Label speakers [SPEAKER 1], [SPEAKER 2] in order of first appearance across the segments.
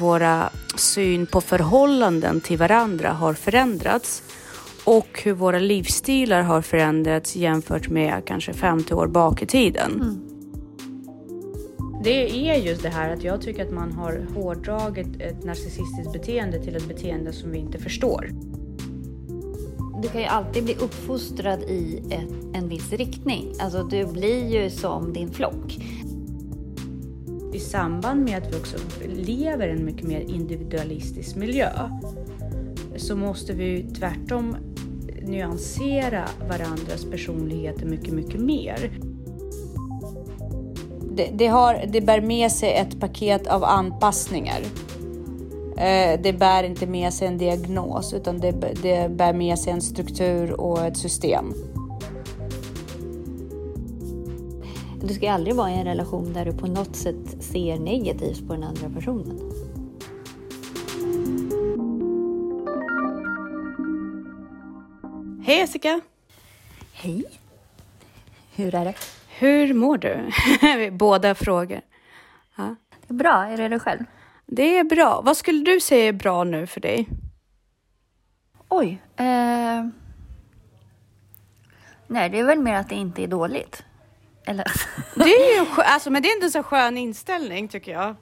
[SPEAKER 1] våra syn på förhållanden till varandra har förändrats och hur våra livsstilar har förändrats jämfört med kanske 50 år bak i tiden. Mm. Det är just det här att jag tycker att man har hårdragit ett narcissistiskt beteende till ett beteende som vi inte förstår.
[SPEAKER 2] Du kan ju alltid bli uppfostrad i ett, en viss riktning. Alltså du blir ju som din flock.
[SPEAKER 1] I samband med att vi också lever i en mycket mer individualistisk miljö så måste vi tvärtom nyansera varandras personligheter mycket, mycket mer. Det, det, har, det bär med sig ett paket av anpassningar. Eh, det bär inte med sig en diagnos utan det, det bär med sig en struktur och ett system.
[SPEAKER 2] Du ska aldrig vara i en relation där du på något sätt ser negativt på den andra personen.
[SPEAKER 1] Hej Jessica!
[SPEAKER 2] Hej! Hur är det?
[SPEAKER 1] Hur mår du? Båda frågor.
[SPEAKER 2] Ja. Det är bra. Är det själv?
[SPEAKER 1] Det är bra. Vad skulle du säga är bra nu för dig?
[SPEAKER 2] Oj. Eh... Nej, det är väl mer att det inte är dåligt. Eller?
[SPEAKER 1] Det är ju alltså, men det är inte en så skön inställning tycker jag.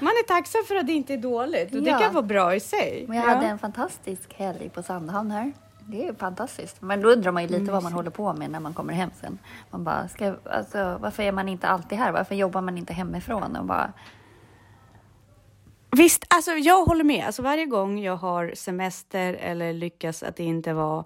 [SPEAKER 1] Man är tacksam för att det inte är dåligt och ja. det kan vara bra i sig.
[SPEAKER 2] Men jag ja. hade en fantastisk helg på Sandhamn här. Det är fantastiskt. Men då undrar man ju lite mm. vad man håller på med när man kommer hem sen. Man bara, ska, alltså, varför är man inte alltid här? Varför jobbar man inte hemifrån? Och bara...
[SPEAKER 1] Visst, alltså jag håller med. Alltså varje gång jag har semester eller lyckas att inte vara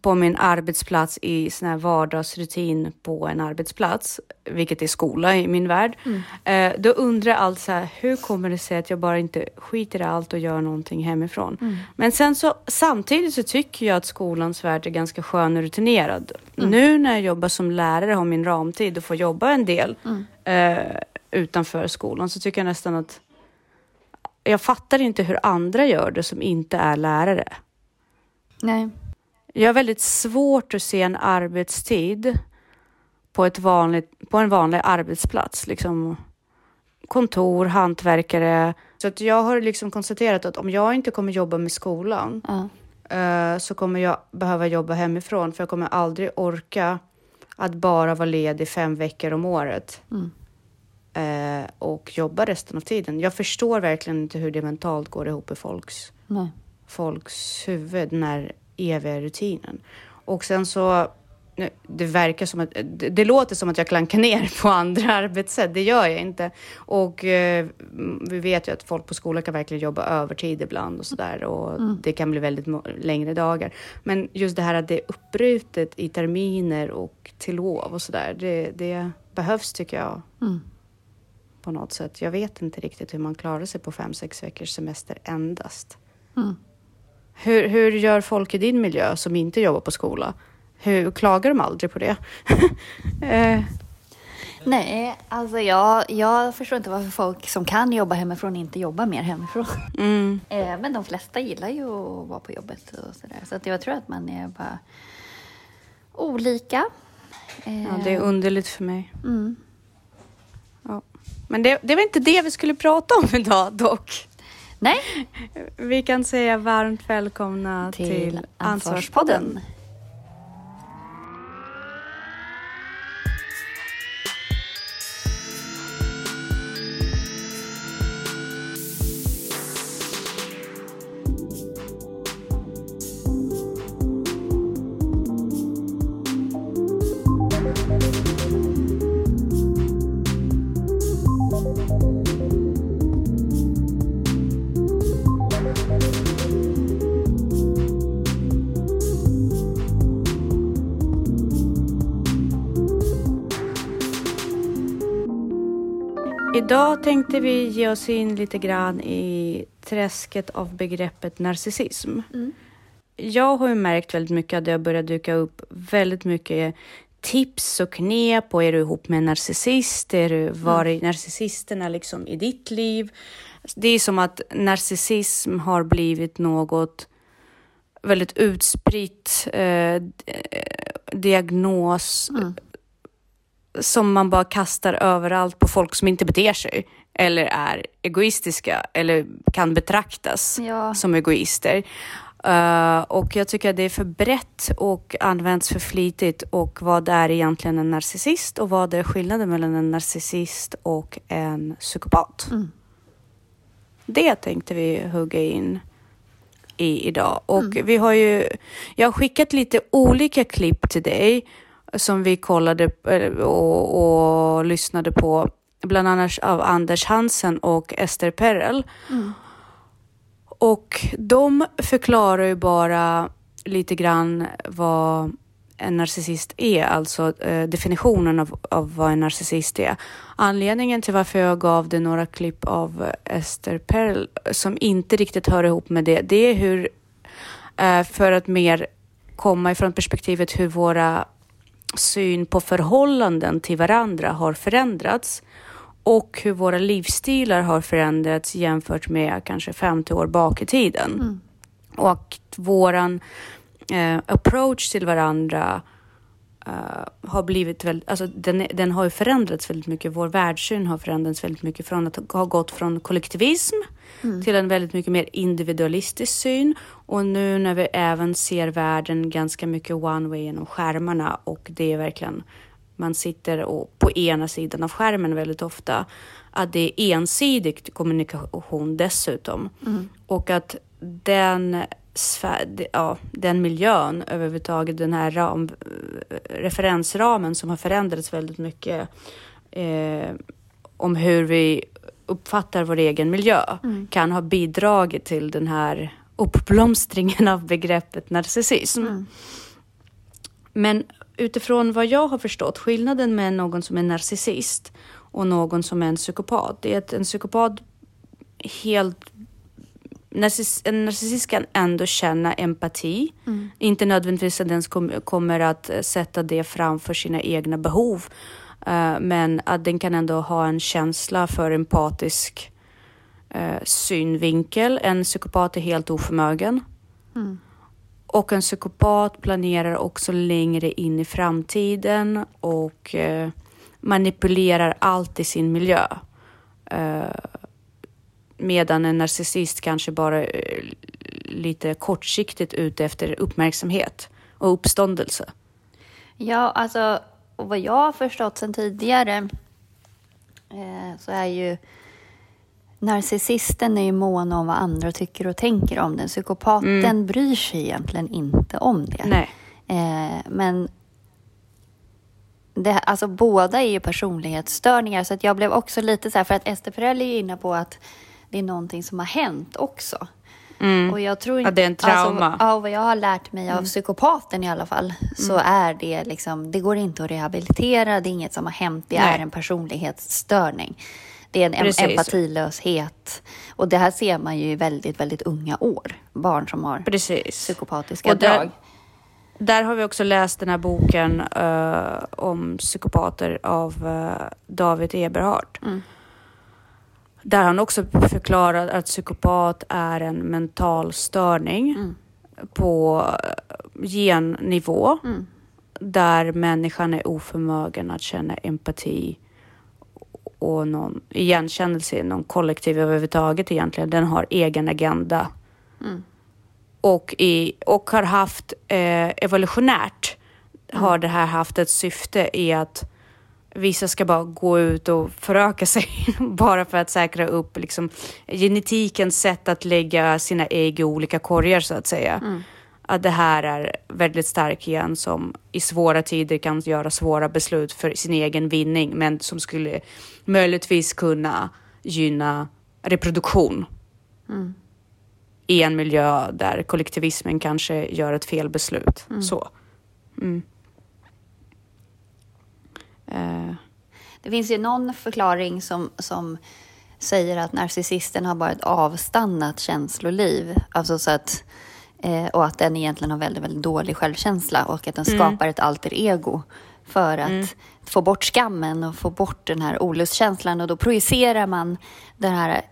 [SPEAKER 1] på min arbetsplats i sån här vardagsrutin på en arbetsplats, vilket är skola i min värld, mm. eh, då undrar jag allt så här, hur kommer det sig att jag bara inte skiter i allt och gör någonting hemifrån? Mm. Men sen så samtidigt så tycker jag att skolans värld är ganska skön och rutinerad. Mm. Nu när jag jobbar som lärare, har min ramtid och får jobba en del mm. eh, utanför skolan så tycker jag nästan att jag fattar inte hur andra gör det som inte är lärare.
[SPEAKER 2] Nej.
[SPEAKER 1] Jag har väldigt svårt att se en arbetstid på, ett vanligt, på en vanlig arbetsplats. Liksom kontor, hantverkare. Så att jag har liksom konstaterat att om jag inte kommer jobba med skolan uh. så kommer jag behöva jobba hemifrån för jag kommer aldrig orka att bara vara ledig fem veckor om året. Mm. Uh, och jobba resten av tiden. Jag förstår verkligen inte hur det mentalt går ihop i folks, folks huvud när eviga rutinen. Och sen så, det verkar som att, det, det låter som att jag klankar ner på andra arbetssätt. Det gör jag inte. Och eh, vi vet ju att folk på skolan kan verkligen jobba övertid ibland och sådär och mm. det kan bli väldigt längre dagar. Men just det här att det är uppbrutet i terminer och till lov och sådär, det, det behövs tycker jag. Mm. På något sätt. Jag vet inte riktigt hur man klarar sig på fem, sex veckors semester endast. Mm. Hur, hur gör folk i din miljö som inte jobbar på skola? Hur klagar de aldrig på det?
[SPEAKER 2] eh. Nej, alltså jag, jag förstår inte varför folk som kan jobba hemifrån inte jobbar mer hemifrån. Mm. Eh, men de flesta gillar ju att vara på jobbet och sådär. Så att jag tror att man är bara olika.
[SPEAKER 1] Eh. Ja, det är underligt för mig. Mm. Ja. Men det, det var inte det vi skulle prata om idag dock.
[SPEAKER 2] Nej.
[SPEAKER 1] Vi kan säga varmt välkomna till, till Ansvarspodden. Idag tänkte vi ge oss in lite grann i träsket av begreppet narcissism. Mm. Jag har ju märkt väldigt mycket att det har börjat dyka upp väldigt mycket tips och knep och är du ihop med en narcissist? Är du, var är narcissisterna liksom i ditt liv? Det är som att narcissism har blivit något väldigt utspritt eh, diagnos mm som man bara kastar överallt på folk som inte beter sig eller är egoistiska eller kan betraktas
[SPEAKER 2] Ja.
[SPEAKER 1] som egoister. Uh, och jag tycker att det är för brett och används för flitigt och vad är egentligen en narcissist och vad är skillnaden mellan en narcissist och en psykopat?
[SPEAKER 2] Mm.
[SPEAKER 1] Det tänkte vi hugga in i idag. Och vi har ju, jag har skickat lite olika klipp till dig som vi kollade eh, och, och lyssnade på, bland annat av Anders Hansen och Ester Perel. Och de förklarar ju bara lite grann vad en narcissist är, alltså eh, definitionen av, av vad en narcissist är. Anledningen till varför jag gav det några klipp av Ester Perel som inte riktigt hör ihop med det, det är hur, eh, för att mer komma ifrån perspektivet hur våra syn på förhållanden till varandra har förändrats och hur våra livsstilar har förändrats jämfört med kanske 50 år bak i tiden. Och att våran eh, approach till varandra eh, har blivit väldigt, alltså den, den har ju förändrats väldigt mycket. Vår världssyn har förändrats väldigt mycket från att ha gått från kollektivism till en väldigt mycket mer individualistisk syn. Och nu när vi även ser världen ganska mycket one way genom skärmarna och det är verkligen man sitter och på ena sidan av skärmen väldigt ofta. Att det är ensidig kommunikation dessutom. Och att den, sfär, ja, den miljön överhuvudtaget, den här ram, referensramen som har förändrats väldigt mycket eh, om hur vi uppfattar vår egen miljö kan ha bidragit till den här uppblomstringen av begreppet narcissism. Men utifrån vad jag har förstått, skillnaden med någon som är narcissist och någon som är en psykopat, det är att en psykopat helt... Narciss, en narcissist kan ändå känna empati. Inte nödvändigtvis att den kom, kommer att eh, sätta det framför sina egna behov. eh, men att den kan ändå ha en känsla för empatisk eh, synvinkel. En psykopat är helt oförmögen. Och en psykopat planerar också längre in i framtiden och eh, manipulerar allt i sin miljö. Eh, medan en narcissist kanske bara är lite kortsiktigt ute efter uppmärksamhet och uppståndelse.
[SPEAKER 2] Ja, alltså vad jag har förstått sedan tidigare eh, så är ju narcissisten är ju mån om vad andra tycker och tänker om den. Psykopaten bryr sig egentligen inte om det.
[SPEAKER 1] Nej.
[SPEAKER 2] Eh, men det, alltså, båda är ju personlighetsstörningar så att jag blev också lite så här, för att Ester Perel är ju inne på att det är någonting som har hänt också. Och jag tror inte,
[SPEAKER 1] Att det är en trauma.
[SPEAKER 2] Alltså, ja, vad jag har lärt mig av psykopaten i alla fall, så är det liksom, det går inte att rehabilitera, det är inget som har hänt, det
[SPEAKER 1] Nej.
[SPEAKER 2] är en personlighetsstörning. Det är en
[SPEAKER 1] Precis.
[SPEAKER 2] empatilöshet. Och det här ser man ju i väldigt, väldigt unga år. Barn som har
[SPEAKER 1] Precis.
[SPEAKER 2] psykopatiska
[SPEAKER 1] Och där-
[SPEAKER 2] drag.
[SPEAKER 1] Där har vi också läst den här boken eh, om psykopater av eh, David Eberhard. Där han också förklarar att psykopat är en mental störning på eh, gennivå. Där människan är oförmögen att känna empati och någon igenkännelse, någon kollektiv överhuvudtaget egentligen. Den har egen agenda och, i, och har haft eh, evolutionärt har det här haft ett syfte i att vissa ska bara gå ut och föröka sig bara för att säkra upp liksom, genetikens sätt att lägga sina ägg i olika korgar så att säga. Att det här är väldigt stark igen som i svåra tider kan göra svåra beslut för sin egen vinning men som skulle möjligtvis kunna gynna reproduktion i en miljö där kollektivismen kanske gör ett fel beslut. Så. Mm. Eh,
[SPEAKER 2] Det finns ju någon förklaring som, som säger att narcissisten har bara ett avstannat känsloliv. Alltså så att, eh, och att den egentligen har väldigt, väldigt dålig självkänsla och att den skapar ett alter ego för att mm. få bort skammen och få bort den här olustkänslan och då projicerar man den här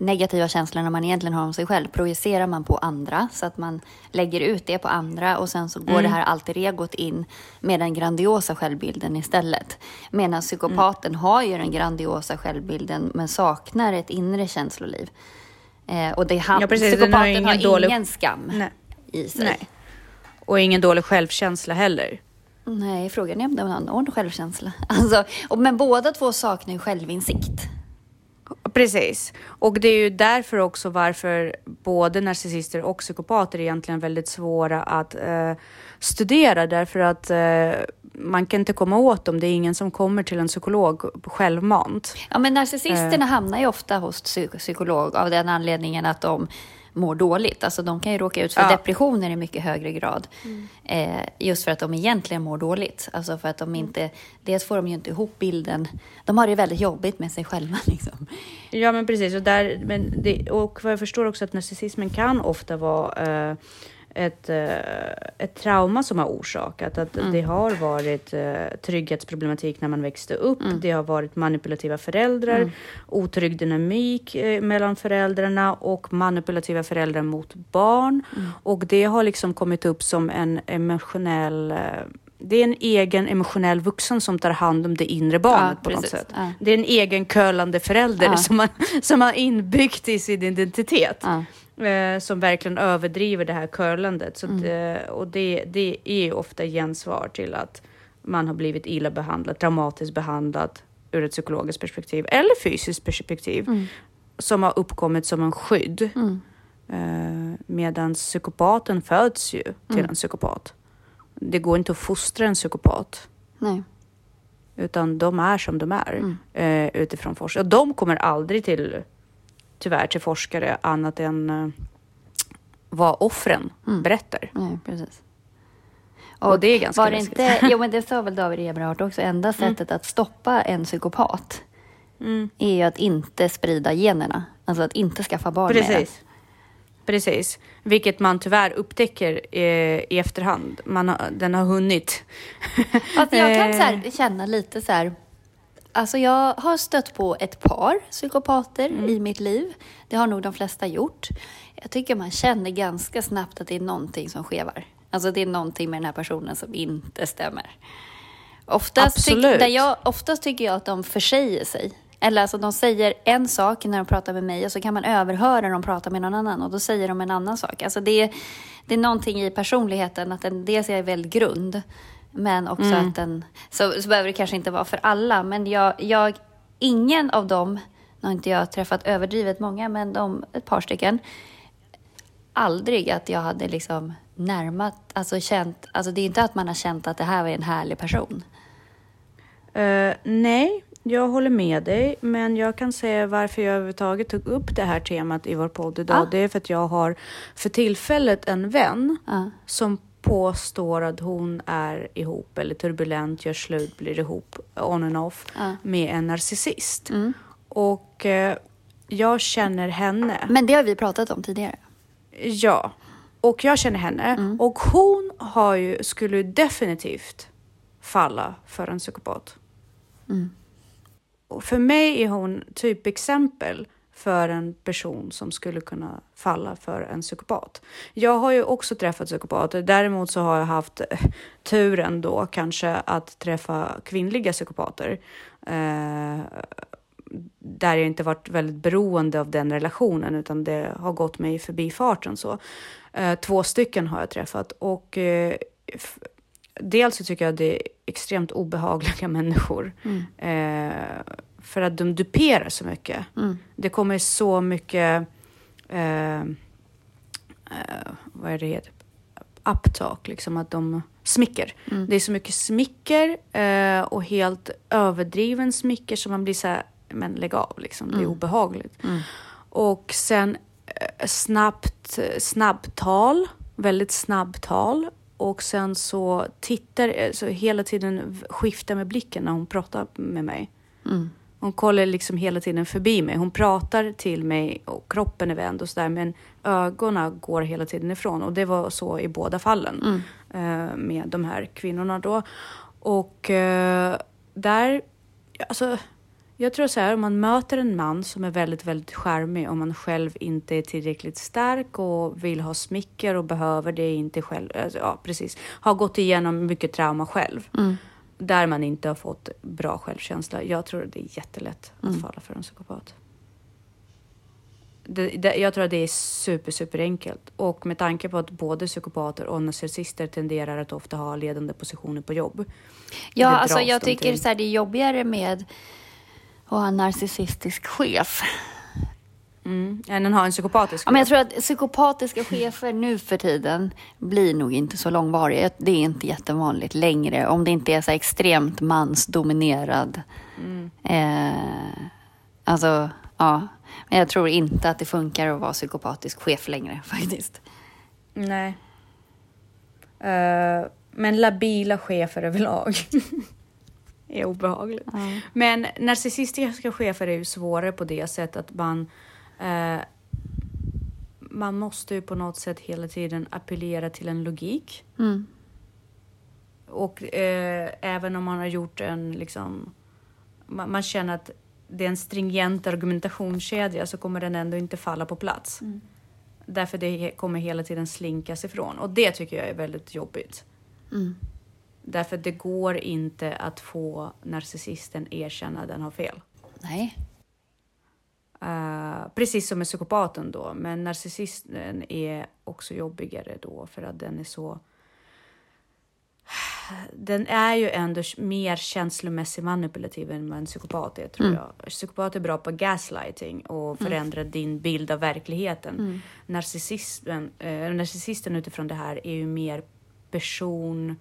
[SPEAKER 2] negativa känslorna man egentligen har om sig själv projicerar man på andra så att man lägger ut det på andra och sen så går mm. det här alter egot in med den grandiosa självbilden istället. Medan psykopaten mm. har ju den grandiosa självbilden men saknar ett inre känsloliv. Eh, och det han, ja, precis, psykopaten har ingen, har dålig... ingen skam Nej. i sig. Nej.
[SPEAKER 1] Och ingen dålig självkänsla heller.
[SPEAKER 2] Nej, frågan är om de har självkänsla. Alltså, men båda två saknar ju självinsikt.
[SPEAKER 1] Precis. Och det är ju därför också varför både narcissister och psykopater är egentligen väldigt svåra att eh, studera därför att eh, man kan inte komma åt dem. Det är ingen som kommer till en psykolog självmant.
[SPEAKER 2] Ja, men narcissisterna eh. hamnar ju ofta hos psykolog av den anledningen att de mår dåligt. Alltså de kan ju råka ut för ja. depressioner i mycket högre grad. Mm. Eh, just för att de egentligen mår dåligt. Alltså för att de inte, dels får de ju inte ihop bilden. De har det väldigt jobbigt med sig själva. Liksom.
[SPEAKER 1] Ja men precis. Och, där, men det, och vad jag förstår också att narcissismen kan ofta vara eh, ett, eh, ett trauma som har orsakat. Att mm. Det har varit uh, trygghetsproblematik när man växte upp. Mm. Det har varit manipulativa föräldrar, mm. otrygg dynamik uh, mellan föräldrarna och manipulativa föräldrar mot barn. Mm. Och det har liksom kommit upp som en emotionell det är en egen emotionell vuxen som tar hand om det inre barnet ja, på något sätt. Ja. Det är en egen kölande förälder ja. som, man, som har inbyggt i sin identitet. Eh, som verkligen överdriver det här curlandet. Så mm. det, och det, det är ofta gensvar till att man har blivit illa behandlad, traumatiskt behandlad ur ett psykologiskt perspektiv eller fysiskt perspektiv mm. som har uppkommit som en skydd. Mm. Eh, Medan psykopaten föds ju till mm. en psykopat. Det går inte att fostra en psykopat.
[SPEAKER 2] Nej.
[SPEAKER 1] Utan de är som de är mm. eh, utifrån forskning. Och de kommer aldrig till tyvärr till forskare annat än uh, vad offren mm. berättar.
[SPEAKER 2] Nej, precis.
[SPEAKER 1] Och, och, det är ganska
[SPEAKER 2] var det inte, Jo, men det sa väl David Eberhardt också. Enda mm. sättet att stoppa en psykopat mm. är ju att inte sprida generna. Alltså att inte skaffa barn
[SPEAKER 1] Precis. med det. Precis, vilket man tyvärr upptäcker eh, i efterhand. Man har, den har hunnit.
[SPEAKER 2] Alltså jag kan så här, känna lite så här Alltså jag har stött på ett par psykopater mm. i mitt liv. Det har nog de flesta gjort. Jag tycker man känner ganska snabbt att det är någonting som skevar. Alltså det är någonting med den här personen som inte stämmer. Oftast, tyck, jag, oftast tycker jag att de försäger sig. Eller alltså de säger en sak när de pratar med mig och så kan man överhöra när de pratar med någon annan och då säger de en annan sak. Alltså det, är, det är någonting i personligheten att den dels är väldigt grund men också mm. att den, så, så behöver det kanske inte vara för alla, men jag, jag ingen av dem, nu har inte jag träffat överdrivet många, men de, ett par stycken, aldrig att jag hade liksom närmat, alltså känt, alltså det är inte att man har känt att det här var en härlig person.
[SPEAKER 1] Uh, nej, jag håller med dig, men jag kan säga varför jag överhuvudtaget tog upp det här temat i vår podd idag. Ah. Det är för att jag har för tillfället en vän ah. som påstår att hon är ihop eller turbulent, gör slut, blir ihop on and off ja. med en narcissist. Mm. Och eh, jag känner henne.
[SPEAKER 2] Men det har vi pratat om tidigare.
[SPEAKER 1] Ja, och jag känner henne mm. och hon har ju, skulle definitivt falla för en psykopat. Mm. Och för mig är hon typexempel för en person som skulle kunna falla för en psykopat. Jag har ju också träffat psykopater. Däremot så har jag haft eh, turen då kanske att träffa kvinnliga psykopater. Eh, där jag inte varit väldigt beroende av den relationen utan det har gått mig förbi farten så. Eh, två stycken har jag träffat och eh, dels så tycker jag det är extremt obehagliga människor. Mm. Eh, för att de duperar så mycket. Mm. Det kommer så mycket, eh, eh, vad är det heter? Uptalk, liksom att de smicker. Mm. Det är så mycket smicker eh, och helt överdriven smicker som man blir så här, men lägg av liksom, det är mm. obehagligt. Mm. Och sen eh, snabbt, snabbtal, väldigt snabbtal. Och sen så tittar, eh, så hela tiden skiftar med blicken när hon pratar med mig. Mm. Hon kollar liksom hela tiden förbi mig. Hon pratar till mig och kroppen är vänd och sådär men ögonen går hela tiden ifrån och det var så i båda fallen mm. eh, med de här kvinnorna då. Och eh, där, alltså, jag tror så här, om man möter en man som är väldigt, väldigt charmig och man själv inte är tillräckligt stark och vill ha smicker och behöver det inte själv, alltså, ja precis, har gått igenom mycket trauma själv.
[SPEAKER 2] Mm.
[SPEAKER 1] Där man inte har fått bra självkänsla. Jag tror det är jättelätt att
[SPEAKER 2] Mm.
[SPEAKER 1] falla för en psykopat. Det, det, jag tror att det är super, super enkelt. Och med tanke på att både psykopater och narcissister tenderar att ofta ha ledande positioner på jobb.
[SPEAKER 2] Ja, alltså jag tycker
[SPEAKER 1] till.
[SPEAKER 2] så här, det är jobbigare med att ha en narcissistisk chef.
[SPEAKER 1] Mm. Än att ha en psykopatisk
[SPEAKER 2] Ja, men jag
[SPEAKER 1] chef.
[SPEAKER 2] tror att psykopatiska chefer nu för tiden blir nog inte så långvariga. Det är inte jättevanligt längre om det inte är så extremt mansdominerad.
[SPEAKER 1] Mm.
[SPEAKER 2] Eh, alltså, ja. Men jag tror inte att det funkar att vara psykopatisk chef längre faktiskt.
[SPEAKER 1] Nej. Eh, men labila chefer överlag är obehagligt. Men narcissistiska chefer är ju svårare på det sättet att man eh, man måste ju på något sätt hela tiden appellera till en logik.
[SPEAKER 2] Mm.
[SPEAKER 1] Och eh, även om man har gjort en liksom man, man känner att det är en stringent argumentationskedja så kommer den ändå inte falla på plats.
[SPEAKER 2] Mm.
[SPEAKER 1] Därför det kommer hela tiden slinkas ifrån och det tycker jag är väldigt jobbigt.
[SPEAKER 2] Mm.
[SPEAKER 1] Därför det går inte att få narcissisten erkänna att den har fel.
[SPEAKER 2] Nej.
[SPEAKER 1] Eh, precis som med psykopaten då, men narcissisten är också jobbigare då för att den är så... Den är ju ändå mer känslomässigt manipulativ än vad en psykopat är, tror
[SPEAKER 2] Mm.
[SPEAKER 1] jag. Psykopat är bra på gaslighting och förändra din bild av verkligheten.
[SPEAKER 2] Mm.
[SPEAKER 1] Narcissisten, eh, narcissisten utifrån det här är ju mer person,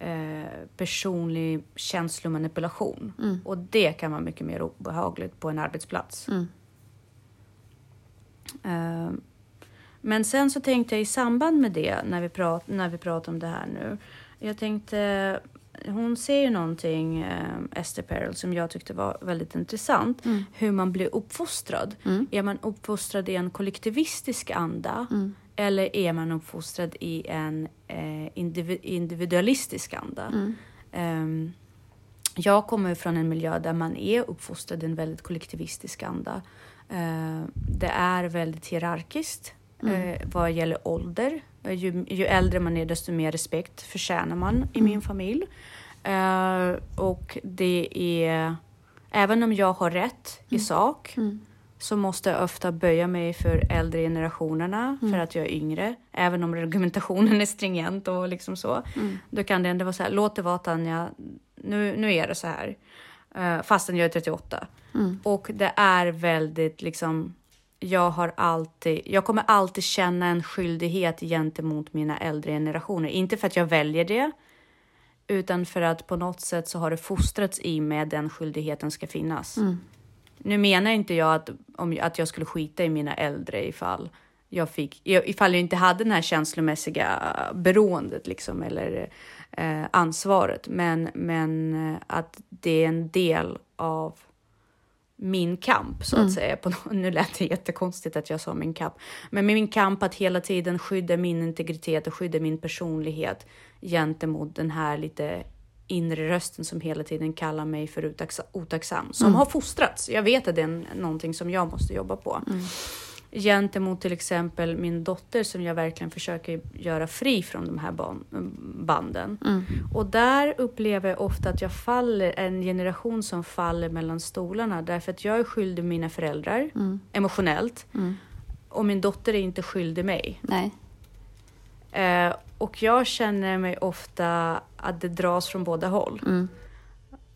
[SPEAKER 1] eh, personlig känslomanipulation.
[SPEAKER 2] Mm.
[SPEAKER 1] Och det kan vara mycket mer obehagligt på en arbetsplats.
[SPEAKER 2] Mm.
[SPEAKER 1] Eh, men sen så tänkte jag i samband med det, när vi, prat, när vi pratar om det här nu. Jag tänkte, hon ser ju någonting, eh, Esther Perel, som jag tyckte var väldigt intressant.
[SPEAKER 2] Mm.
[SPEAKER 1] Hur man blir uppfostrad.
[SPEAKER 2] Mm.
[SPEAKER 1] Är man uppfostrad i en kollektivistisk anda?
[SPEAKER 2] Mm.
[SPEAKER 1] Eller är man uppfostrad i en eh, indivi- individualistisk anda?
[SPEAKER 2] Mm.
[SPEAKER 1] Ehm, jag kommer från en miljö där man är uppfostrad i en väldigt kollektivistisk anda. Eh, det är väldigt hierarkiskt eh, vad gäller ålder. Eh, Ju, ju äldre man är, desto mer respekt förtjänar man i min familj. Eh, och det är... Även om jag har rätt i sak
[SPEAKER 2] Mm.
[SPEAKER 1] Så måste jag ofta böja mig för äldre generationerna för att jag är yngre. Även om argumentationen är stringent och liksom så.
[SPEAKER 2] Mm.
[SPEAKER 1] Då kan det ändå vara så här, låt det vara Tanja, nu, nu är det så här. Uh, fastän jag är 38.
[SPEAKER 2] Mm.
[SPEAKER 1] Och det är väldigt liksom, jag har alltid, jag kommer alltid känna en skyldighet gentemot mina äldre generationer. Inte för att jag väljer det, utan för att på något sätt så har det fostrats i mig den skyldigheten ska finnas.
[SPEAKER 2] Mm.
[SPEAKER 1] Nu menar inte jag att, om, att jag skulle skita i mina äldre ifall jag, fick, ifall jag inte hade den här känslomässiga beroendet liksom, eller eh, ansvaret. Men, men eh, att det är en del av min kamp, så att
[SPEAKER 2] Mm.
[SPEAKER 1] säga. På, nu lät det jättekonstigt att jag sa min kamp. Men min kamp att hela tiden skydda min integritet och skydda min personlighet gentemot den här lite inre rösten som hela tiden kallar mig för otacksam. Som
[SPEAKER 2] Mm.
[SPEAKER 1] har fostrats. Jag vet att det är någonting som jag måste jobba på.
[SPEAKER 2] Mm.
[SPEAKER 1] Gentemot till exempel min dotter som jag verkligen försöker göra fri från de här ban- banden.
[SPEAKER 2] Mm.
[SPEAKER 1] Och där upplever jag ofta att jag faller, en generation som faller mellan stolarna. Därför att jag är skyldig mina föräldrar
[SPEAKER 2] Mm.
[SPEAKER 1] emotionellt.
[SPEAKER 2] Mm.
[SPEAKER 1] Och min dotter är inte skyldig mig.
[SPEAKER 2] Nej.
[SPEAKER 1] Eh, och jag känner mig ofta att det dras från båda håll.
[SPEAKER 2] Mm.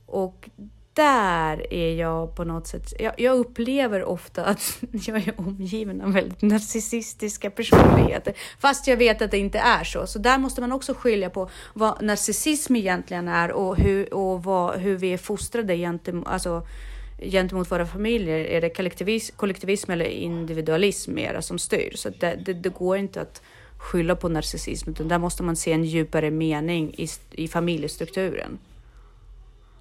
[SPEAKER 1] Och där är jag på något sätt... Jag, jag upplever ofta att jag är omgiven av väldigt narcissistiska personligheter. Fast jag vet att det inte är så. Så där måste man också skilja på vad narcissism egentligen är och hur, och vad, hur vi är fostrade gentemot, alltså, gentemot våra familjer. Är det kollektivism, kollektivism eller individualism mera som styr? Så det, det, det går inte att skylla på narcissism, utan där måste man se en djupare mening i, i familjestrukturen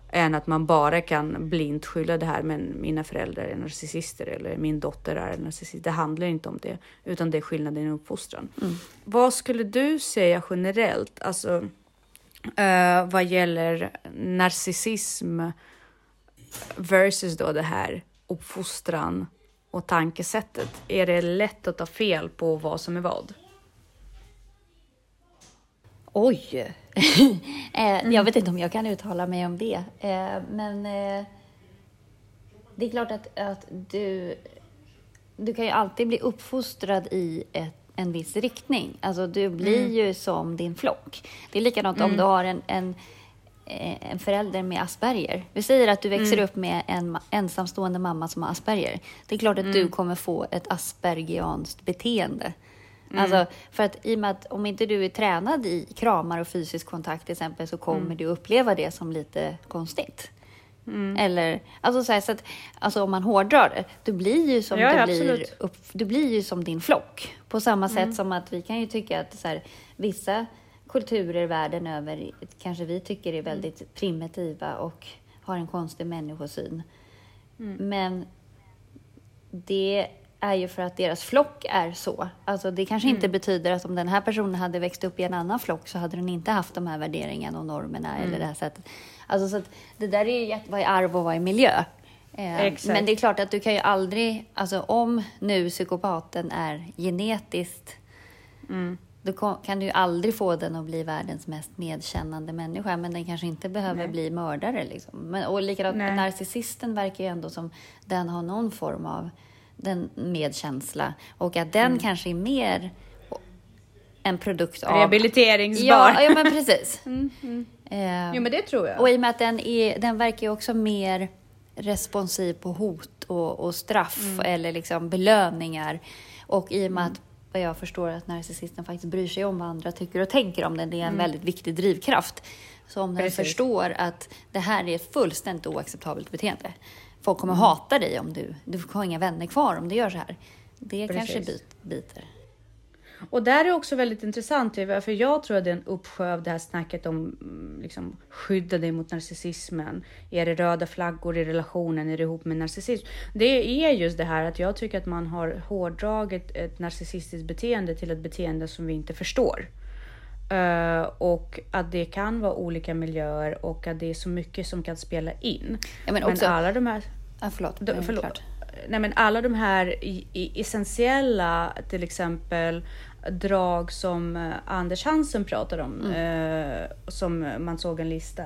[SPEAKER 1] än att man bara kan blint skylla det här, men mina föräldrar är narcissister eller min dotter är narcissist. Det handlar inte om det, utan det är skillnaden i uppfostran.
[SPEAKER 2] Mm.
[SPEAKER 1] Vad skulle du säga generellt, alltså uh, vad gäller narcissism versus då det här uppfostran och tankesättet. Är det lätt att ta fel på vad som är vad?
[SPEAKER 2] Oj! eh, jag vet inte om jag kan uttala mig om det. Eh, men eh, det är klart att, att du, du kan ju alltid bli uppfostrad i ett, en viss riktning. Alltså du blir mm. ju som din flock. Det är likadant mm. om du har en, en, en förälder med Asperger. Vi säger att du växer mm. upp med en ensamstående mamma som har Asperger. Det är klart att du mm. kommer få ett aspergianskt beteende. Mm. Alltså, för att i och med att om inte du är tränad i kramar och fysisk kontakt till exempel så kommer mm. du uppleva det som lite konstigt. Mm. Eller, alltså, så, här, så att, alltså om man hårdrar det, du blir ju som, ja, du blir upp, du blir ju som din flock. På samma sätt mm. som att vi kan ju tycka att så här, vissa kulturer världen över kanske vi tycker är väldigt mm. primitiva och har en konstig människosyn. Mm. Men det är ju för att deras flock är så. Alltså det kanske mm. inte betyder att om den här personen hade växt upp i en annan flock så hade den inte haft de här värderingarna och normerna mm. eller det här sättet. Alltså så det där är ju vad är arv och vad är miljö? Eh, men det är klart att du kan ju aldrig, alltså om nu psykopaten är genetiskt mm. Då kan du ju aldrig få den att bli världens mest medkännande människa, men den kanske inte behöver Nej. bli mördare. Liksom. Men, och likadant, narcissisten verkar ju ändå som den har någon form av den medkänsla och att den mm. kanske är mer en produkt av...
[SPEAKER 1] Rehabiliteringsbar.
[SPEAKER 2] Ja, ja men precis.
[SPEAKER 1] mm, mm. Eh, jo, men det tror jag.
[SPEAKER 2] Och i och med att den, är, den verkar ju också mer responsiv på hot och, och straff mm. eller liksom belöningar. Och i och med mm. att vad jag förstår att narcissisten faktiskt bryr sig om vad andra tycker och tänker om den, det är en mm. väldigt viktig drivkraft. Så om den Precis. förstår att det här är ett fullständigt oacceptabelt beteende, folk kommer mm. hata dig om du, du har inga vänner kvar om du gör så här. Det Precis. kanske bit, biter.
[SPEAKER 1] Och där är också väldigt intressant, för jag tror att det är en uppsjö av det här snacket om mm, liksom, skydda dig mot narcissismen. Är det röda flaggor i relationen? Är det ihop med narcissism? Det är just det här att jag tycker att man har hårdragit ett narcissistiskt beteende till ett beteende som vi inte förstår. Uh, och att det kan vara olika miljöer och att det är så mycket som kan spela in.
[SPEAKER 2] Ja, men, också,
[SPEAKER 1] men alla de här...
[SPEAKER 2] Ja, förlåt.
[SPEAKER 1] De, förlåt. Nej, men alla de här essentiella, till exempel drag som uh, Anders Hansen pratar om, mm. uh, som man såg en lista.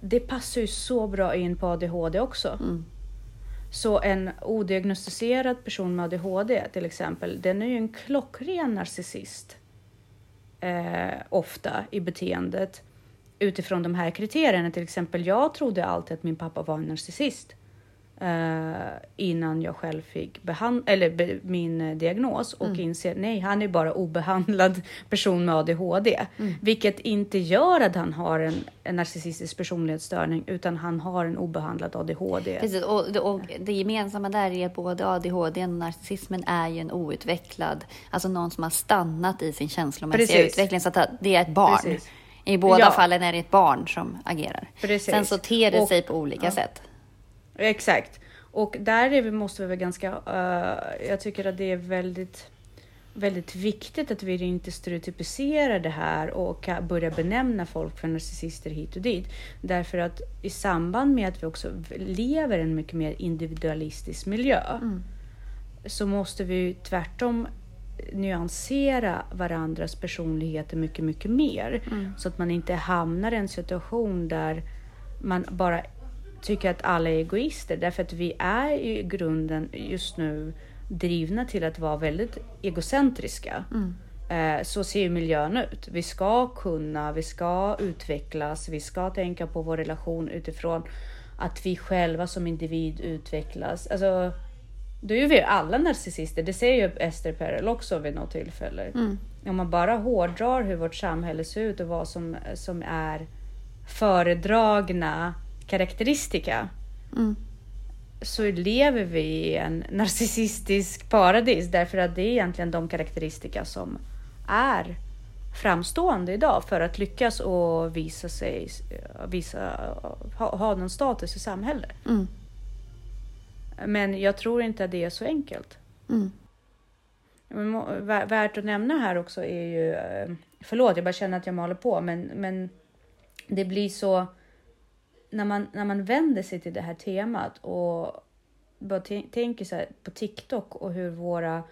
[SPEAKER 1] Det passar ju så bra in på ADHD också. Mm. Så en odiagnostiserad person med ADHD till exempel, den är ju en klockren narcissist eh, ofta i beteendet utifrån de här kriterierna. Till exempel, jag trodde alltid att min pappa var en narcissist eh, innan jag själv fick behand eller be min eh, diagnos och mm. inser nej, han är bara obehandlad person med ADHD, mm. vilket inte gör att han har en, en narcissistisk personlighetsstörning, utan han har en obehandlad ADHD.
[SPEAKER 2] Precis, och, och det gemensamma där är att både ADHD och narcissismen är ju en outvecklad, alltså någon som har stannat i sin känslomässiga Precis. utveckling, så att det är ett barn. Precis. I båda ja. fallen är det ett barn som agerar. Precis. Sen så ter det och, sig på olika ja. sätt.
[SPEAKER 1] Exakt. Och där är vi, måste vi vara ganska... Uh, jag tycker att det är väldigt, väldigt viktigt att vi inte stereotypiserar det här och börjar benämna folk för narcissister hit och dit. Därför att i samband med att vi också lever i en mycket mer individualistisk miljö mm. så måste vi tvärtom nyansera varandras personligheter mycket, mycket mer. Mm. Så att man inte hamnar i en situation där man bara tycker att alla är egoister därför att vi är i grunden just nu drivna till att vara väldigt egocentriska. Mm. Eh, så ser ju miljön ut. Vi ska kunna, vi ska utvecklas, vi ska tänka på vår relation utifrån att vi själva som individ utvecklas. Alltså, då är vi alla narcissister. Det säger ju Ester Perel också vid något tillfälle. Mm. Om man bara hårdrar hur vårt samhälle ser ut och vad som, som är föredragna karaktäristika mm. så lever vi i en narcissistisk paradis därför att det är egentligen de karaktäristika som är framstående idag för att lyckas och visa sig, visa, ha, ha någon status i samhället. Mm. Men jag tror inte att det är så enkelt. Mm. Värt att nämna här också är ju, eh, förlåt jag bara känner att jag maler på, men, men det blir så... När man, när man vänder sig till det här temat och bara tänker så på TikTok och hur våra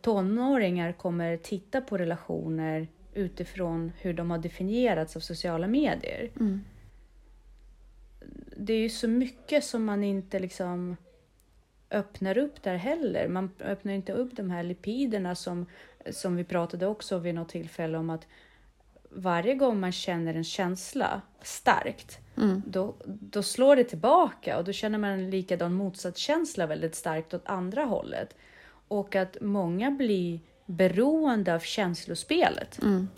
[SPEAKER 1] tonåringar kommer titta på relationer utifrån hur de har definierats av sociala medier. Mm. Det är ju så mycket som man inte liksom öppnar upp där heller. Man öppnar inte upp de här lipiderna som, som vi pratade också vid något tillfälle om att varje gång man känner en känsla starkt, mm. då, då slår det tillbaka och då känner man en likadan motsatskänsla väldigt starkt åt andra hållet. Och att många blir beroende av känslospelet. Mm.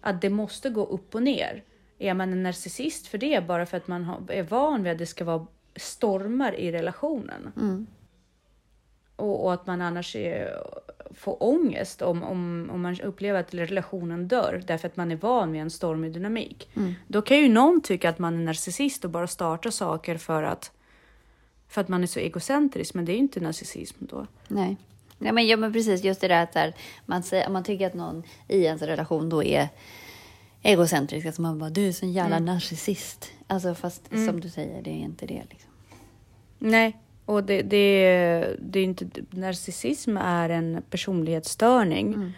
[SPEAKER 1] Att det måste gå upp och ner. Är man en narcissist för det bara för att man är van vid att det ska vara stormar i relationen? Mm. Och, och, att man annars är, får ångest om, om, om man upplever att relationen dör därför att man är van vid en stormig dynamik. Mm. Då kan ju någon tycka att man är narcissist och bara startar saker för att, för att man är så egocentrisk, men det är ju inte narcissism då.
[SPEAKER 2] Nej. Ja, men, ja, men precis, just det där att där, man, säger, man tycker att någon i ens relation då är egocentrisk, att man bara du är sån jävla mm. narcissist. Alltså fast mm. som du säger, det är inte det liksom.
[SPEAKER 1] Nej, och det, det, det är inte, narcissism är en personlighetsstörning mm.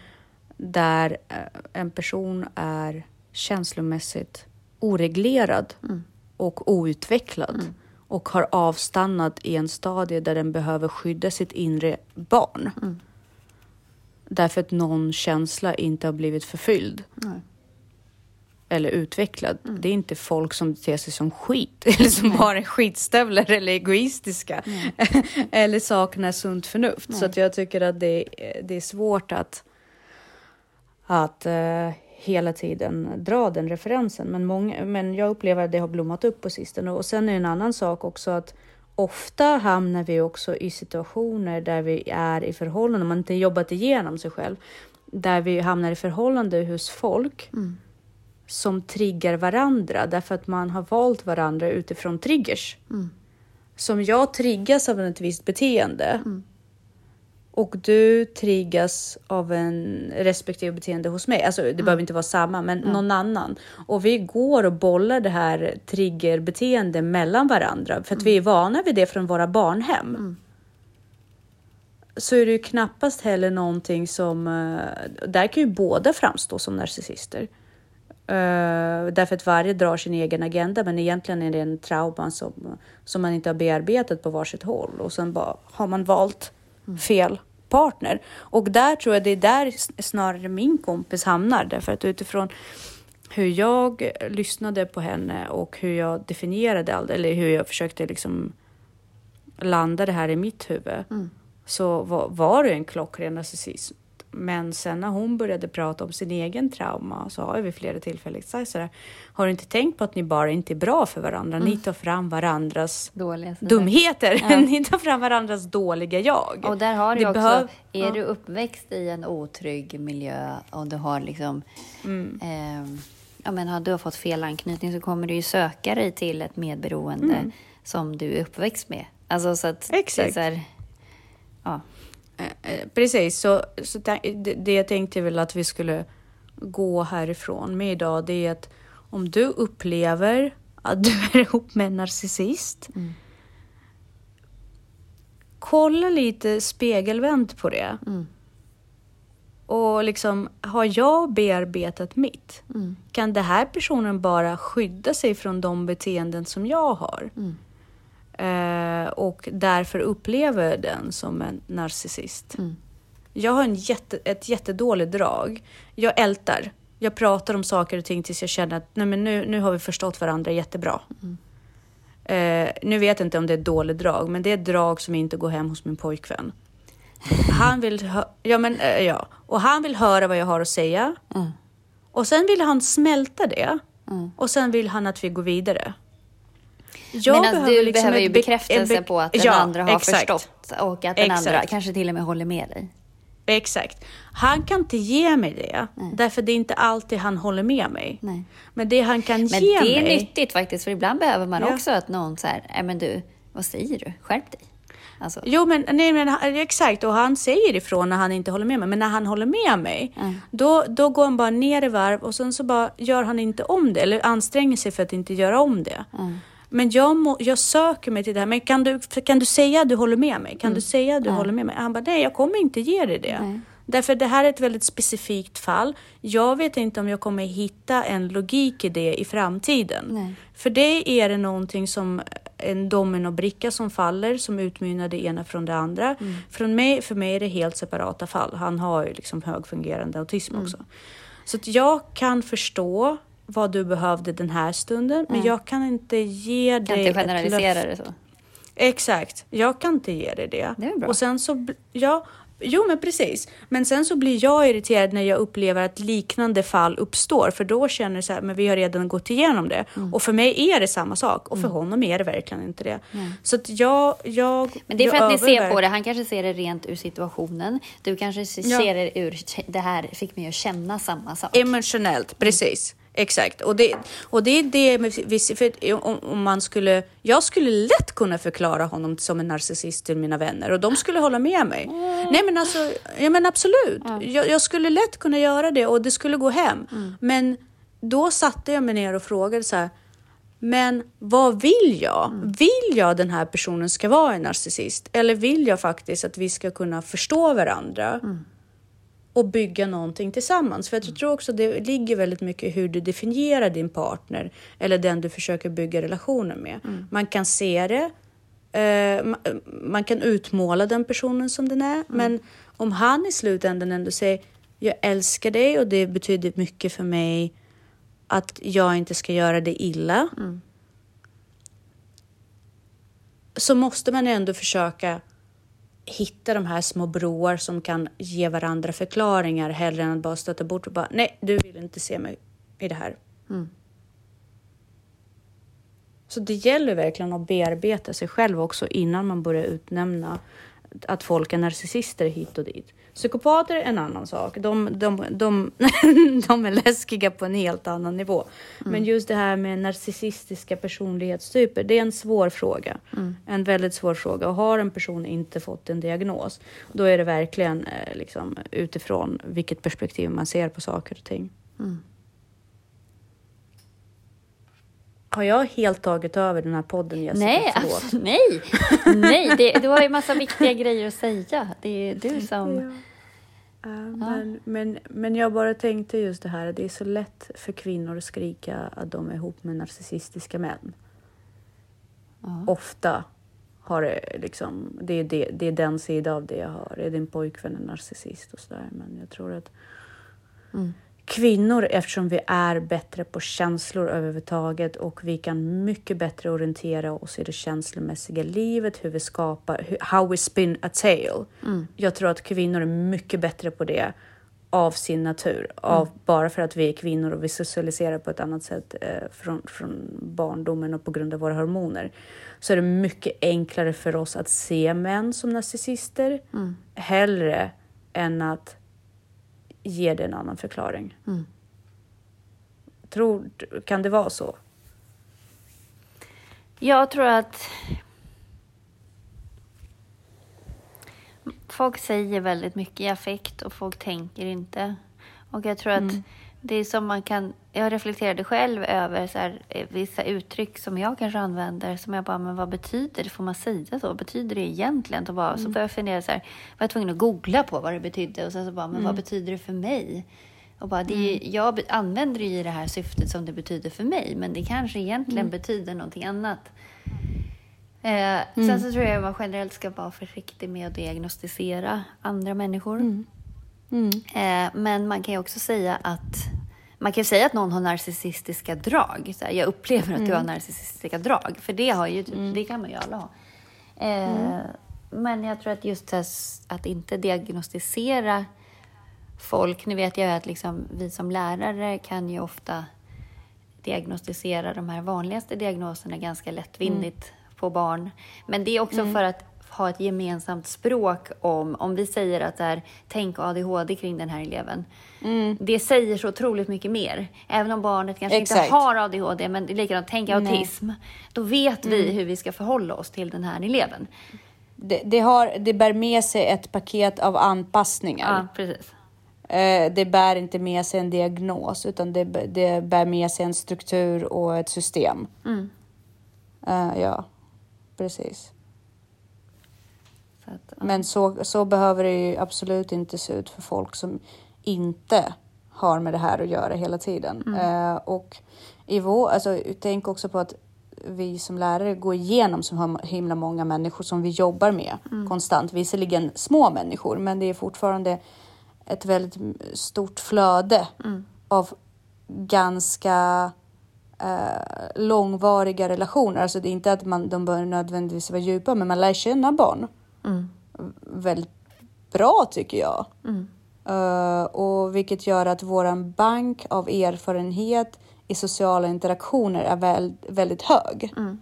[SPEAKER 1] där eh, en person är känslomässigt oreglerad mm. och outvecklad mm. och har avstannat i en stadie där den behöver skydda sitt inre barn. Mm. Därför att någon känsla inte har blivit förfylld. Nej eller utvecklad. Mm. Det är inte folk som beter sig som skit eller som Nej. bara är skitstövlar eller egoistiska eller saknar sunt förnuft. Nej. Så att jag tycker att det, det är svårt att, att uh, hela tiden dra den referensen. Men, många, men jag upplever att det har blommat upp på sistone. Och sen är en annan sak också att ofta hamnar vi också i situationer där vi är i förhållanden, man inte jobbat igenom sig själv, där vi hamnar i förhållande hos folk mm som triggar varandra därför att man har valt varandra utifrån triggers. Mm. Som jag triggas av ett visst beteende mm. och du triggas av en respektive beteende hos mig. Alltså, det mm. behöver inte vara samma, men någon annan. Och vi går och bollar det här triggerbeteende mellan varandra för att vi är vana vid det från våra barnhem. Mm. Så är det ju knappast heller någonting som... Eh, där kan ju båda framstå som narcissister. Uh, därför att varje drar sin egen agenda, men egentligen är det en trauma som, som man inte har bearbetat på varsitt håll och sen bara har man valt fel partner. Och där tror jag det är där snarare min kompis hamnar, därför att utifrån hur jag lyssnade på henne och hur jag definierade allt, eller hur jag försökte liksom landa det här i mitt huvud, mm. så var, var det en klockren narcissism. Men sen när hon började prata om sin egen trauma så har jag vid flera tillfällen sagt sådär, har du inte tänkt på att ni bara inte är bra för varandra? Mm. Ni tar fram varandras Dåliga, dumheter. Ja. ni tar fram varandras dåliga jag.
[SPEAKER 2] Och där har du också, behöv... är ja. du uppväxt i en otrygg miljö och du har liksom mm. eh, ja, men har du fått fel anknytning så kommer du ju söka dig till ett medberoende mm. som du är uppväxt med. Alltså så att
[SPEAKER 1] Exakt. Det är så här, ja. Eh, eh, precis, så, så det, det jag tänkte väl att vi skulle gå härifrån med idag, det är att om du upplever att du är ihop med en narcissist, mm. kolla lite spegelvänt på det. Mm. Och liksom, har jag bearbetat mitt? Mm. Kan den här personen bara skydda sig från de beteenden som jag har? Eh, och därför upplever den som en narcissist. Mm. Jag har en jätte, ett jättedåligt drag. Jag ältar. Jag pratar om saker och ting tills jag känner att nej, men nu, nu har vi förstått varandra jättebra. Mm. Eh, nu vet jag inte om det är ett dåligt drag, men det är ett drag som inte går hem hos min pojkvän. Han vill, ja, men, eh, ja. Och han vill höra vad jag har att säga. Mm. Och sen vill han smälta det. Mm. Och sen vill han att vi går vidare.
[SPEAKER 2] Jag Men alltså, du liksom behöver ju bekräftelse på att den ja, andra har exakt. förstått och att den exakt. andra kanske till och med håller med dig.
[SPEAKER 1] Exakt. Han kan inte ge mig det, Nej. därför det är inte alltid han håller med mig. Nej. Men det han kan
[SPEAKER 2] men
[SPEAKER 1] ge
[SPEAKER 2] mig...
[SPEAKER 1] Men
[SPEAKER 2] det är nyttigt faktiskt, för ibland behöver man ja. också att någon så här, men du, vad säger du? Skärp dig. Alltså.
[SPEAKER 1] Jo, men, nej, men exakt. Och han säger ifrån när han inte håller med mig. Men när han håller med mig,
[SPEAKER 2] Mm.
[SPEAKER 1] då, då går han bara ner i varv och sen så bara gör han inte om det. Eller anstränger sig för att inte göra om det.
[SPEAKER 2] Mm.
[SPEAKER 1] Men jag, må, jag söker mig till det här. Men kan du, kan du säga att du håller med mig?
[SPEAKER 2] Mm.
[SPEAKER 1] Kan du säga att du håller med mig? Han bara, nej, jag kommer inte ge dig det.
[SPEAKER 2] Nej.
[SPEAKER 1] Därför det här är ett väldigt specifikt fall. Jag vet inte om jag kommer hitta en logik i det i framtiden.
[SPEAKER 2] Nej.
[SPEAKER 1] För det är det någonting som en dominobricka som faller som utmynnar det ena från det andra.
[SPEAKER 2] Mm.
[SPEAKER 1] Från mig, för mig är det helt separata fall. Han har ju liksom högfungerande autism
[SPEAKER 2] Mm.
[SPEAKER 1] också. Så att jag kan förstå vad du behövde den här stunden, men jag kan inte ge
[SPEAKER 2] Kan
[SPEAKER 1] dig
[SPEAKER 2] inte
[SPEAKER 1] ett
[SPEAKER 2] generalisera det så.
[SPEAKER 1] Exakt, jag kan inte ge dig det.
[SPEAKER 2] Det är bra.
[SPEAKER 1] Och sen så, ja, jo men precis. Men sen så blir jag irriterad när jag upplever att liknande fall uppstår, för då känner jag så här, men vi har redan gått igenom det.
[SPEAKER 2] Mm.
[SPEAKER 1] Och för mig är det samma sak och för honom är det verkligen inte det. Så att jag, jag
[SPEAKER 2] Men det är för att ni ser på det. Han kanske ser det rent ur situationen. Du kanske ser
[SPEAKER 1] Ja.
[SPEAKER 2] det ur det här fick mig att känna samma sak.
[SPEAKER 1] Emotionellt, precis. Exakt. Och det, och det är det viss, för om, om man skulle, jag skulle lätt kunna förklara honom som en narcissist till mina vänner och de skulle hålla med mig. Nej men alltså, ja men absolut. Jag, jag skulle lätt kunna göra det och det skulle gå hem. Men då satte jag mig ner och frågade så här, men vad vill jag? Vill jag den här personen ska vara en narcissist? Eller vill jag faktiskt att vi ska kunna förstå varandra? Och bygga någonting tillsammans. För jag tror också det ligger väldigt mycket i hur du definierar din partner eller den du försöker bygga relationer med. Man kan se det, eh, ma- man kan utmåla den personen som den är, men om han i slutändan ändå säger jag älskar dig och det betyder mycket för mig att jag inte ska göra dig illa. Så måste man ändå försöka hitta de här små broar som kan ge varandra förklaringar hellre än att bara stöta bort och bara nej, du vill inte se mig i det här. Så det gäller verkligen att bearbeta sig själv också innan man börjar utnämna att folk är narcissister hit och dit. Psykopater är en annan sak. De, de, de, de är läskiga på en helt annan nivå. Men just det här med narcissistiska personlighetstyper, det är en svår fråga. En väldigt svår fråga. Och har en person inte fått en diagnos, då är det verkligen eh, liksom, utifrån vilket perspektiv man ser på saker och ting. Har jag helt tagit över den här podden Jessica?
[SPEAKER 2] Nej, alltså, nej, nej. Det, du har ju massa viktiga grejer att säga. Det är du som...
[SPEAKER 1] Ja. Ja, men, men, men jag bara tänkte just det här, det är så lätt för kvinnor att skrika att de är ihop med narcissistiska män. Ofta har det liksom, det är, det, det är den sida av det jag har. Är din pojkvän en narcissist och sådär? Men jag tror att kvinnor, eftersom vi är bättre på känslor överhuvudtaget och vi kan mycket bättre orientera oss i det känslomässiga livet, hur vi skapar, how we spin a tale. Jag tror att kvinnor är mycket bättre på det av sin natur, av, bara för att vi är kvinnor och vi socialiserar på ett annat sätt eh, från, från barndomen och på grund av våra hormoner. Så är det mycket enklare för oss att se män som narcissister hellre än att ge det en annan förklaring. Tror, kan det vara så?
[SPEAKER 2] Jag tror att folk säger väldigt mycket i affekt och folk tänker inte. Och jag tror att det är som man kan... Jag reflekterade själv över så här, eh, vissa uttryck som jag kanske använder som jag bara, men vad betyder det? Får man säga så? Vad betyder det egentligen? Och bara, Så började jag fundera så här, var jag tvungen att googla på vad det betydde och sen så bara, men vad betyder det för mig? Och bara, det är, ju- Jag använder det i det här syftet som det betyder för mig, men det kanske egentligen betyder någonting annat. Eh, Sen så tror jag att man generellt ska vara försiktig med att diagnostisera andra människor. Eh, men man kan ju också säga att man kan säga att någon har narcissistiska drag. Här, jag upplever att du har narcissistiska drag. För det, har ju, det kan man ju alla ha. Eh, Men jag tror att just här att inte diagnostisera folk. Nu vet jag att liksom, vi som lärare kan ju ofta diagnostisera de här vanligaste diagnoserna ganska lättvindigt på barn. Men det är också för att ha ett gemensamt språk om, om vi säger att det är tänk ADHD kring den här eleven. Det säger så otroligt mycket mer. Även om barnet kanske
[SPEAKER 1] Exakt.
[SPEAKER 2] inte har ADHD, men det är likadant, tänk autism. Då vet vi hur vi ska förhålla oss till den här eleven.
[SPEAKER 1] det, det, har, det bär med sig ett paket av anpassningar.
[SPEAKER 2] Ja, precis.
[SPEAKER 1] Eh, det bär inte med sig en diagnos utan det, det bär med sig en struktur och ett system.
[SPEAKER 2] Mm.
[SPEAKER 1] Eh, ja, precis.
[SPEAKER 2] Så att, ja.
[SPEAKER 1] Men så, så behöver det ju absolut inte se ut för folk som inte har med det här att göra hela tiden. Eh, och i vår, alltså, tänk också på att vi som lärare går igenom så himla många människor som vi jobbar med konstant. Visserligen små människor, men det är fortfarande ett väldigt stort flöde av ganska eh, långvariga relationer. Alltså det är inte att man, de bör nödvändigtvis vara djupa, men man lär känna barn
[SPEAKER 2] Mm.
[SPEAKER 1] väldigt bra tycker jag.
[SPEAKER 2] Mm.
[SPEAKER 1] Eh, och vilket gör att våran bank av erfarenhet i sociala interaktioner är väl, väldigt hög.
[SPEAKER 2] Mm.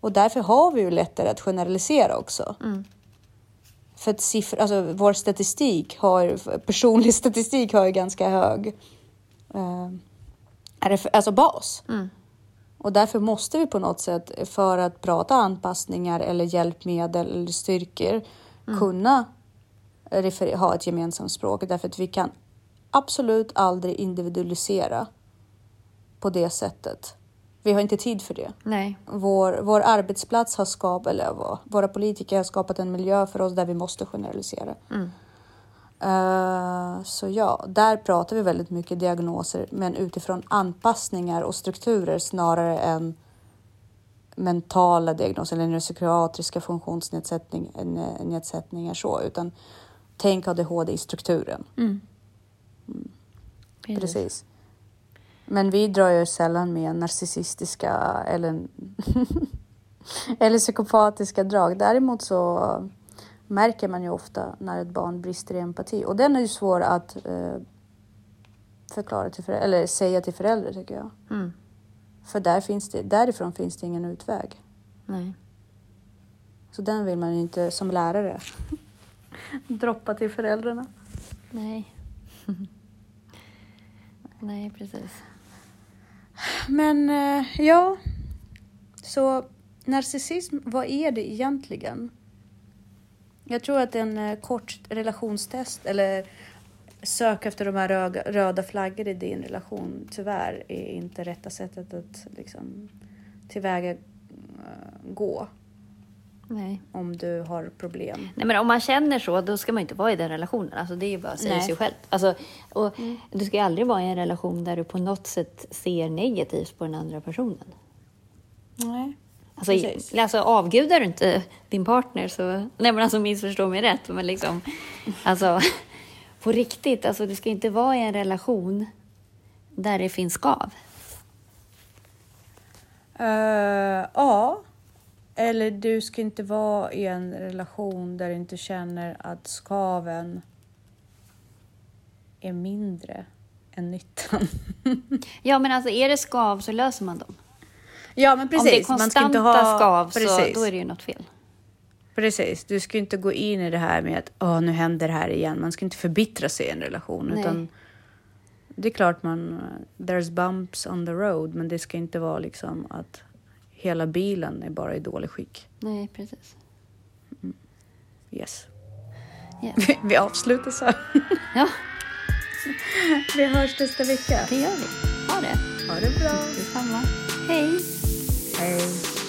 [SPEAKER 1] Och därför har vi ju lättare att generalisera också.
[SPEAKER 2] Mm.
[SPEAKER 1] För att siffror, alltså vår statistik har, personlig statistik har ju ganska hög eh, alltså bas.
[SPEAKER 2] Mm.
[SPEAKER 1] Och därför måste vi på något sätt, för att prata anpassningar eller hjälpmedel eller styrkor, kunna refer- ha ett gemensamt språk. Därför att vi kan absolut aldrig individualisera på det sättet. Vi har inte tid för det.
[SPEAKER 2] Nej.
[SPEAKER 1] Vår, vår arbetsplats har skapat, eller vår, våra politiker har skapat en miljö för oss där vi måste generalisera.
[SPEAKER 2] Mm.
[SPEAKER 1] Eh, så ja, där pratar vi väldigt mycket diagnoser, men utifrån anpassningar och strukturer snarare än mentala diagnoser eller neuropsykiatriska funktionsnedsättningar så, utan tänk ADHD i strukturen.
[SPEAKER 2] Mm.
[SPEAKER 1] Precis. Men vi drar ju sällan med narcissistiska eller, eller psykopatiska drag. Däremot så märker man ju ofta när ett barn brister i empati. Och den är ju svår att eh, förklara till föräldrar, eller säga till föräldrar tycker jag.
[SPEAKER 2] Mm.
[SPEAKER 1] För där finns det, därifrån finns det ingen utväg.
[SPEAKER 2] Nej.
[SPEAKER 1] Så den vill man ju inte som lärare droppa till föräldrarna.
[SPEAKER 2] Nej. Nej, precis.
[SPEAKER 1] Men eh, ja, så narcissism, vad är det egentligen? Jag tror att en eh, kort relationstest eller sök efter de här röda, röda flaggor i din relation tyvärr är inte rätta sättet att liksom tillväga eh, gå
[SPEAKER 2] Nej.
[SPEAKER 1] om du har problem.
[SPEAKER 2] Nej, men om man känner så, då ska man inte vara i den relationen. Alltså, det är ju bara att säga
[SPEAKER 1] Nej.
[SPEAKER 2] sig själv. Alltså, och Du ska ju aldrig vara i en relation där du på något sätt ser negativt på den andra personen.
[SPEAKER 1] Nej.
[SPEAKER 2] Alltså,
[SPEAKER 1] Precis.
[SPEAKER 2] alltså avgudar du inte din partner så... Nej men alltså missförstå mig rätt, men liksom... Alltså, på riktigt, alltså du ska inte vara i en relation där det finns skav.
[SPEAKER 1] Eh, ja. Eller du ska inte vara i en relation där du inte känner att skaven är mindre än nyttan.
[SPEAKER 2] Ja, men alltså är det skav så löser man dem.
[SPEAKER 1] Ja, men
[SPEAKER 2] Om det är konstanta skav så
[SPEAKER 1] precis,
[SPEAKER 2] då är det ju något fel.
[SPEAKER 1] precis. Du ska inte gå in i det här med att Åh, nu händer det här igen. Man ska inte förbittra sig i en relation.
[SPEAKER 2] Nej.
[SPEAKER 1] Utan det är klart man, there's bumps on the road, men det ska inte vara liksom att hela bilen är bara i dålig skick.
[SPEAKER 2] Nej, precis.
[SPEAKER 1] Yes.
[SPEAKER 2] Yes.
[SPEAKER 1] Vi avslutar så.
[SPEAKER 2] Ja,
[SPEAKER 1] Vi hörs nästa vecka.
[SPEAKER 2] det gör vi. Ha det.
[SPEAKER 1] Ha det bra.
[SPEAKER 2] Detsamma. Hej!
[SPEAKER 1] 哎